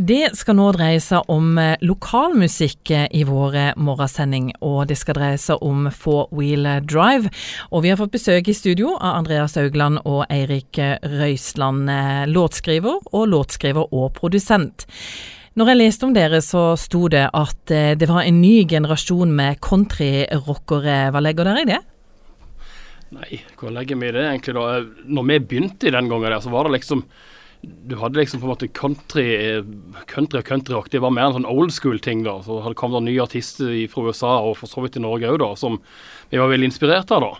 Det skal nå dreie seg om eh, lokalmusikk eh, i våre morgensending, og det skal dreie seg om Four Wheel Drive. Og vi har fått besøk i studio av Andreas Augland og Eirik eh, Røisland, låtskriver og låtskriver og produsent. Når jeg leste om dere, så sto det at det var en ny generasjon med countryrockere. Hva legger dere i det? Nei, hva legger vi i det egentlig da? Når vi begynte i den gangen der, så var det liksom du hadde liksom på en måte country country og countryrock. Det var mer en sånn old school-ting. da, Så hadde kommet nye artister fra USA og for så vidt i Norge òg, da, som vi var veldig inspirert av. da.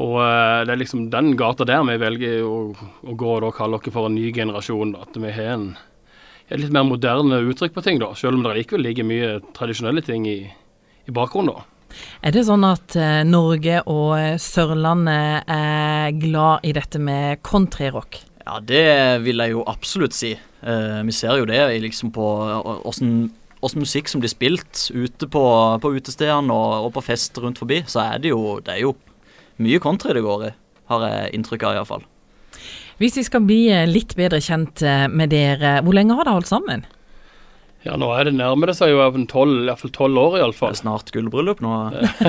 Og uh, det er liksom den gata der vi velger å, å gå og da kalle oss for en ny generasjon. da, At vi har en, et litt mer moderne uttrykk på ting, da, selv om det likevel ligger mye tradisjonelle ting i, i bakgrunnen. da. Er det sånn at uh, Norge og eh, Sørlandet er glad i dette med countryrock? Ja, det vil jeg jo absolutt si. Uh, vi ser jo det liksom på åssen musikk som blir spilt ute på, på utestedene og, og, på fest rundt forbi, så er det jo, det er jo mye country det går i, har jeg inntrykk av iallfall. Hvis vi skal bli eh, litt bedre kjent eh, med dere, hvor lenge har dere holdt sammen? Ja, nå er det nærmer det seg jo iallfall tolv år, iallfall. Snart gullbryllup nå.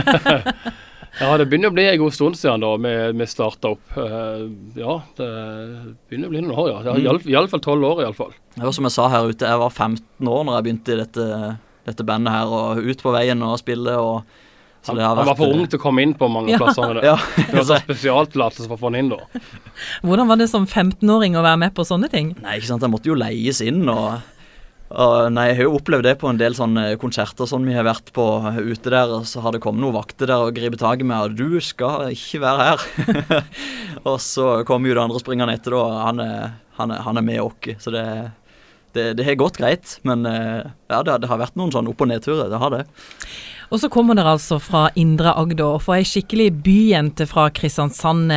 Ja, det begynner å bli en god stund siden da vi, vi starta opp. Uh, ja, det begynner å bli noen år, ja. I alle Iallfall tolv år, iallfall. Det var som jeg sa her ute, jeg var 15 år når jeg begynte i dette, dette bandet her, og ut på veien og spille. og han, vært, han, var for ung til å komme inn på mange ja. plasser. Med det. ja. det var så spesialtillatelse for å få han inn da. Hvordan var det som 15-åring å være med på sånne ting? Nei, ikke sant, Jeg måtte jo leies inn. og og nei, Jeg har jo opplevd det på en del sånne konserter sånn vi har vært på ute der. og Så har det kommet noen vakter der og gripet tak i meg, og 'du skal ikke være her'. og så kommer jo det andre springende etter, da. Han er, han er, han er med oss. Så det, har gått greit. Men eh, ja, det, det har vært noen sånn opp- og nedturer. Det har det. Og så kommer dere altså fra Indre Agder. Og får ei skikkelig byjente fra Kristiansand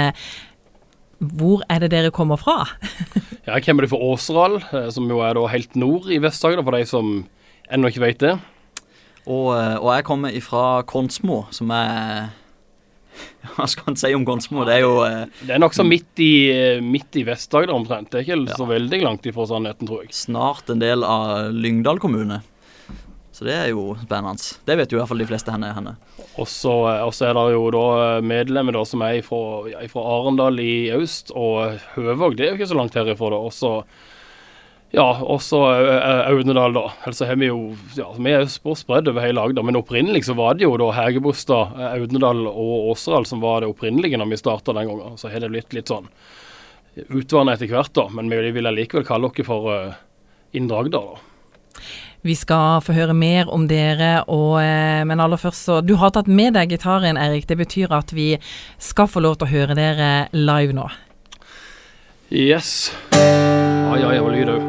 hvor er det dere kommer fra? ja, jeg kommer fra Åseral, eh, som jo er da helt nord i Vest-Agder, for de som ennå ikke vet det. Og, eh, og, jeg kommer fra Konsmo, som er Hva skal en si om Konsmo? Det er jo eh, Det er nokså midt i, midt i Vest-Agder omtrent. Det er ikke ja. så veldig langt ifra sannheten, tror jeg. Snart en del av Lyngdal kommune. Så det er jo spennende. Det vet jo i hvert fall de fleste henne. henne. Og så er det jo da medlemmer da som er fra, Arendal i øst, og Høvåg det er jo ikke så langt herifra. da. Også, ja, også Audnedal, da. Altså har Vi jo, ja, vi er spredd over hele Agder, men opprinnelig så var det jo da Hegebostad, Audnedal og Åseral som var det opprinnelige når vi starta den gangen. Så har det blitt litt sånn utvannet etter hvert, da. Men vi vil likevel kalle dere for Indre Agder, da. Vi skal få høre mer om dere, og, eh, men aller først så Du har tatt med deg gitaren, Erik. Det betyr at vi skal få lov til å høre dere live nå. Yes. Ai, ai, hva lyder òg.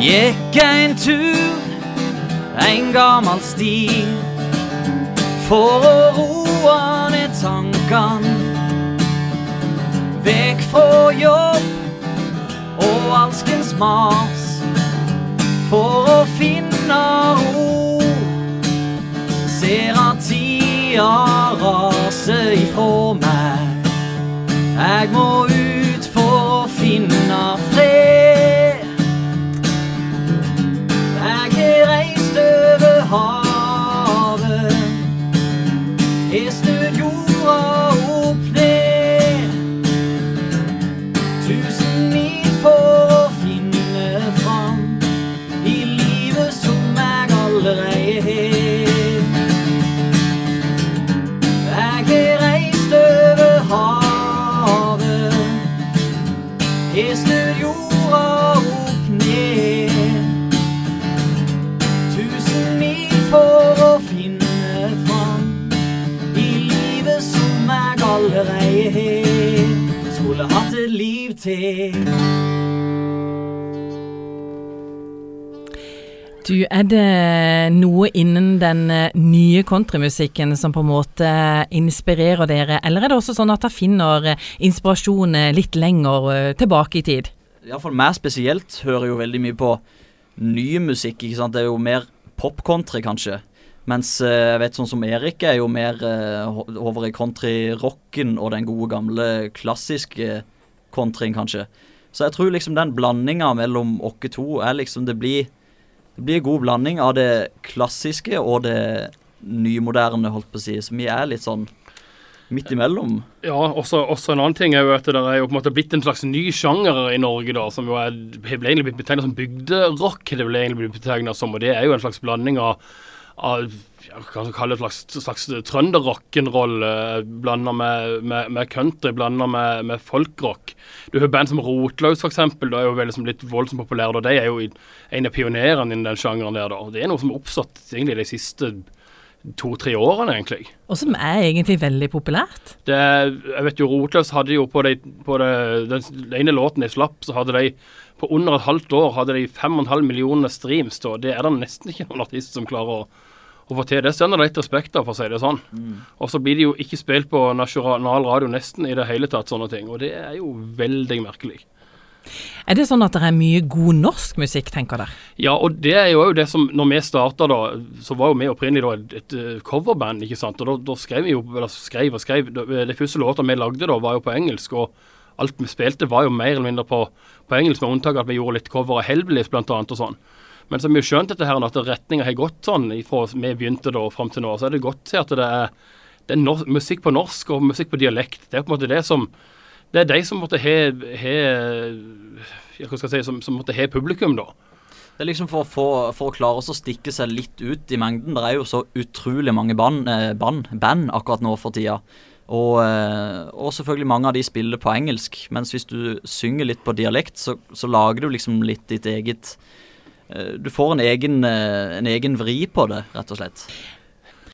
Gikk en tur en gammel sti for å roe ned tankene jobb og alskens mas for å finne ro. Ser at tida raser ifra meg. Jeg må Du, Er det noe innen den eh, nye countrymusikken som på en måte inspirerer dere, eller er det også sånn at dere finner eh, inspirasjon eh, litt lenger tilbake i tid? Iallfall meg spesielt hører jo veldig mye på ny musikk. ikke sant? Det er jo mer pop-country, kanskje. Mens jeg vet sånn som Erik er jo mer over i country-rocken og den gode gamle klassiske countryen, kanskje. Så jeg tror liksom den blandinga mellom oss to er liksom Det blir det blir god blanding av det klassiske og det nymoderne, holdt på å si. Så vi er litt sånn midt imellom. Ja, også, også en annen ting er jo at det er jo på en måte blitt en slags ny sjanger i Norge, da, som jo er, ble egentlig blitt betegnet som bygderock. Det ble egentlig blitt betegnet som, og det er jo en slags blanding av, hva kalle det, slags, slags trønderrock'n'roll eh, blanda med, med, med country, blanda med, med folkrock. Du har band som Rotløs, eksempel, da er jo veldig som litt voldsomt populære. De er jo en av pionerene innen den sjangeren der. da, Det er noe som er oppstått egentlig de siste to-tre årene, egentlig. Og som er egentlig veldig populært. Det, jeg vet jo Rotløs hadde jo på, de, på de, den, den ene låten de slapp, så hadde de på under et halvt år hadde de 5,5 millioner streams. Da. Det er det nesten ikke noen artist som klarer å, å få til. Det stender litt respekt av, for å si det sånn. Og så blir de jo ikke spilt på nasjonal radio nesten i det hele tatt, sånne ting. Og det er jo veldig merkelig. Er det sånn at det er mye god norsk musikk, tenker dere? Ja, og det er jo det som Når vi starta, da, så var jo vi opprinnelig da et, et eh, coverband, ikke sant. Og da, da skrev vi jo Eller skrev og skrev. Da- De første låta vi lagde da, var jo på engelsk. Og alt vi spilte var jo mer eller mindre på, på engelsk, med unntak av at vi gjorde litt cover av blant annet og sånn. Men så har vi jo skjønt dette her, at retninga har gått sånn fra vi begynte da og fram til nå. Så er det godt til at det er, det er norsk, musikk på norsk og musikk på dialekt. Det er på en måte det som Det er de som måtte ha hva skal si, som, som måtte ha publikum, da. Det er liksom for, få- for å klare å stikke seg litt ut i mengden. Det er jo så utrolig mange band, eh, band, band akkurat nå for tida. Og, eh, og selvfølgelig mange av de spiller på engelsk. Mens hvis du synger litt på dialekt, så, så lager du liksom litt ditt eget eh, Du får en egen, en egen vri på det, rett og slett.